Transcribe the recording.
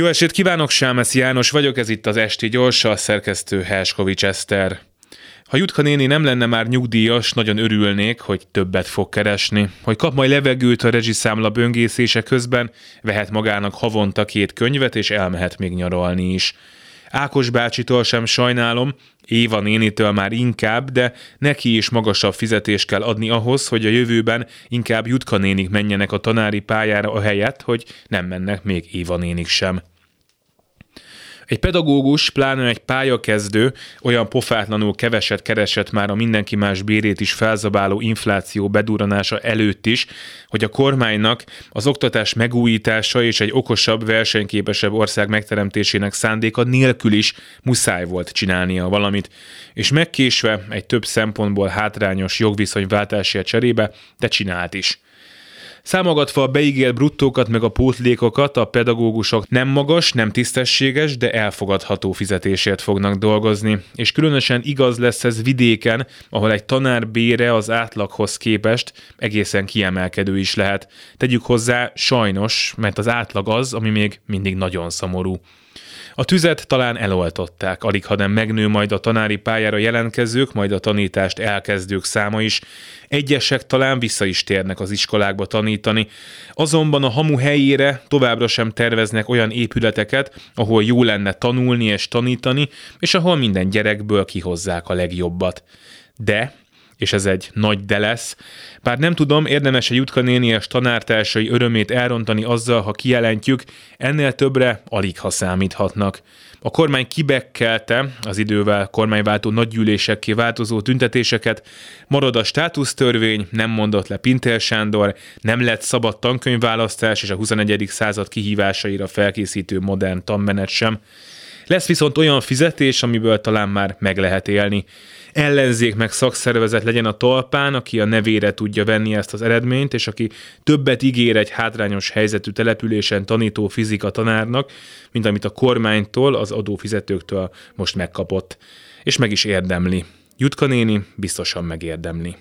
Jó estét kívánok, Sámesz János vagyok, ez itt az Esti Gyorsa, a szerkesztő Helskovics Eszter. Ha Jutka néni nem lenne már nyugdíjas, nagyon örülnék, hogy többet fog keresni. Hogy kap majd levegőt a rezsiszámla böngészése közben, vehet magának havonta két könyvet, és elmehet még nyaralni is. Ákos bácsitól sem sajnálom, Éva nénitől már inkább, de neki is magasabb fizetést kell adni ahhoz, hogy a jövőben inkább Jutka nénik menjenek a tanári pályára a helyet, hogy nem mennek még Éva nénik sem. Egy pedagógus, pláne egy pályakezdő olyan pofátlanul keveset keresett már a mindenki más bérét is felzabáló infláció beduranása előtt is, hogy a kormánynak az oktatás megújítása és egy okosabb, versenyképesebb ország megteremtésének szándéka nélkül is muszáj volt csinálnia valamit, és megkésve egy több szempontból hátrányos jogviszonyváltásért cserébe, de csinált is. Számogatva a beígért bruttókat meg a pótlékokat, a pedagógusok nem magas, nem tisztességes, de elfogadható fizetésért fognak dolgozni. És különösen igaz lesz ez vidéken, ahol egy tanár bére az átlaghoz képest egészen kiemelkedő is lehet. Tegyük hozzá sajnos, mert az átlag az, ami még mindig nagyon szomorú. A tüzet talán eloltották, alig ha nem megnő majd a tanári pályára jelentkezők, majd a tanítást elkezdők száma is. Egyesek talán vissza is térnek az iskolákba tanítani, azonban a hamu helyére továbbra sem terveznek olyan épületeket, ahol jó lenne tanulni és tanítani, és ahol minden gyerekből kihozzák a legjobbat. De és ez egy nagy de lesz. Bár nem tudom, érdemes-e Jutka néni és tanártársai örömét elrontani azzal, ha kijelentjük, ennél többre alig ha számíthatnak. A kormány kibekkelte az idővel kormányváltó nagygyűlésekké változó tüntetéseket, marad a státusztörvény, nem mondott le Pintér Sándor, nem lett szabad tankönyvválasztás és a 21. század kihívásaira felkészítő modern tanmenet sem. Lesz viszont olyan fizetés, amiből talán már meg lehet élni. Ellenzék meg szakszervezet legyen a talpán, aki a nevére tudja venni ezt az eredményt, és aki többet ígér egy hátrányos helyzetű településen tanító fizika tanárnak, mint amit a kormánytól, az adófizetőktől most megkapott. És meg is érdemli. Jutka néni biztosan megérdemli.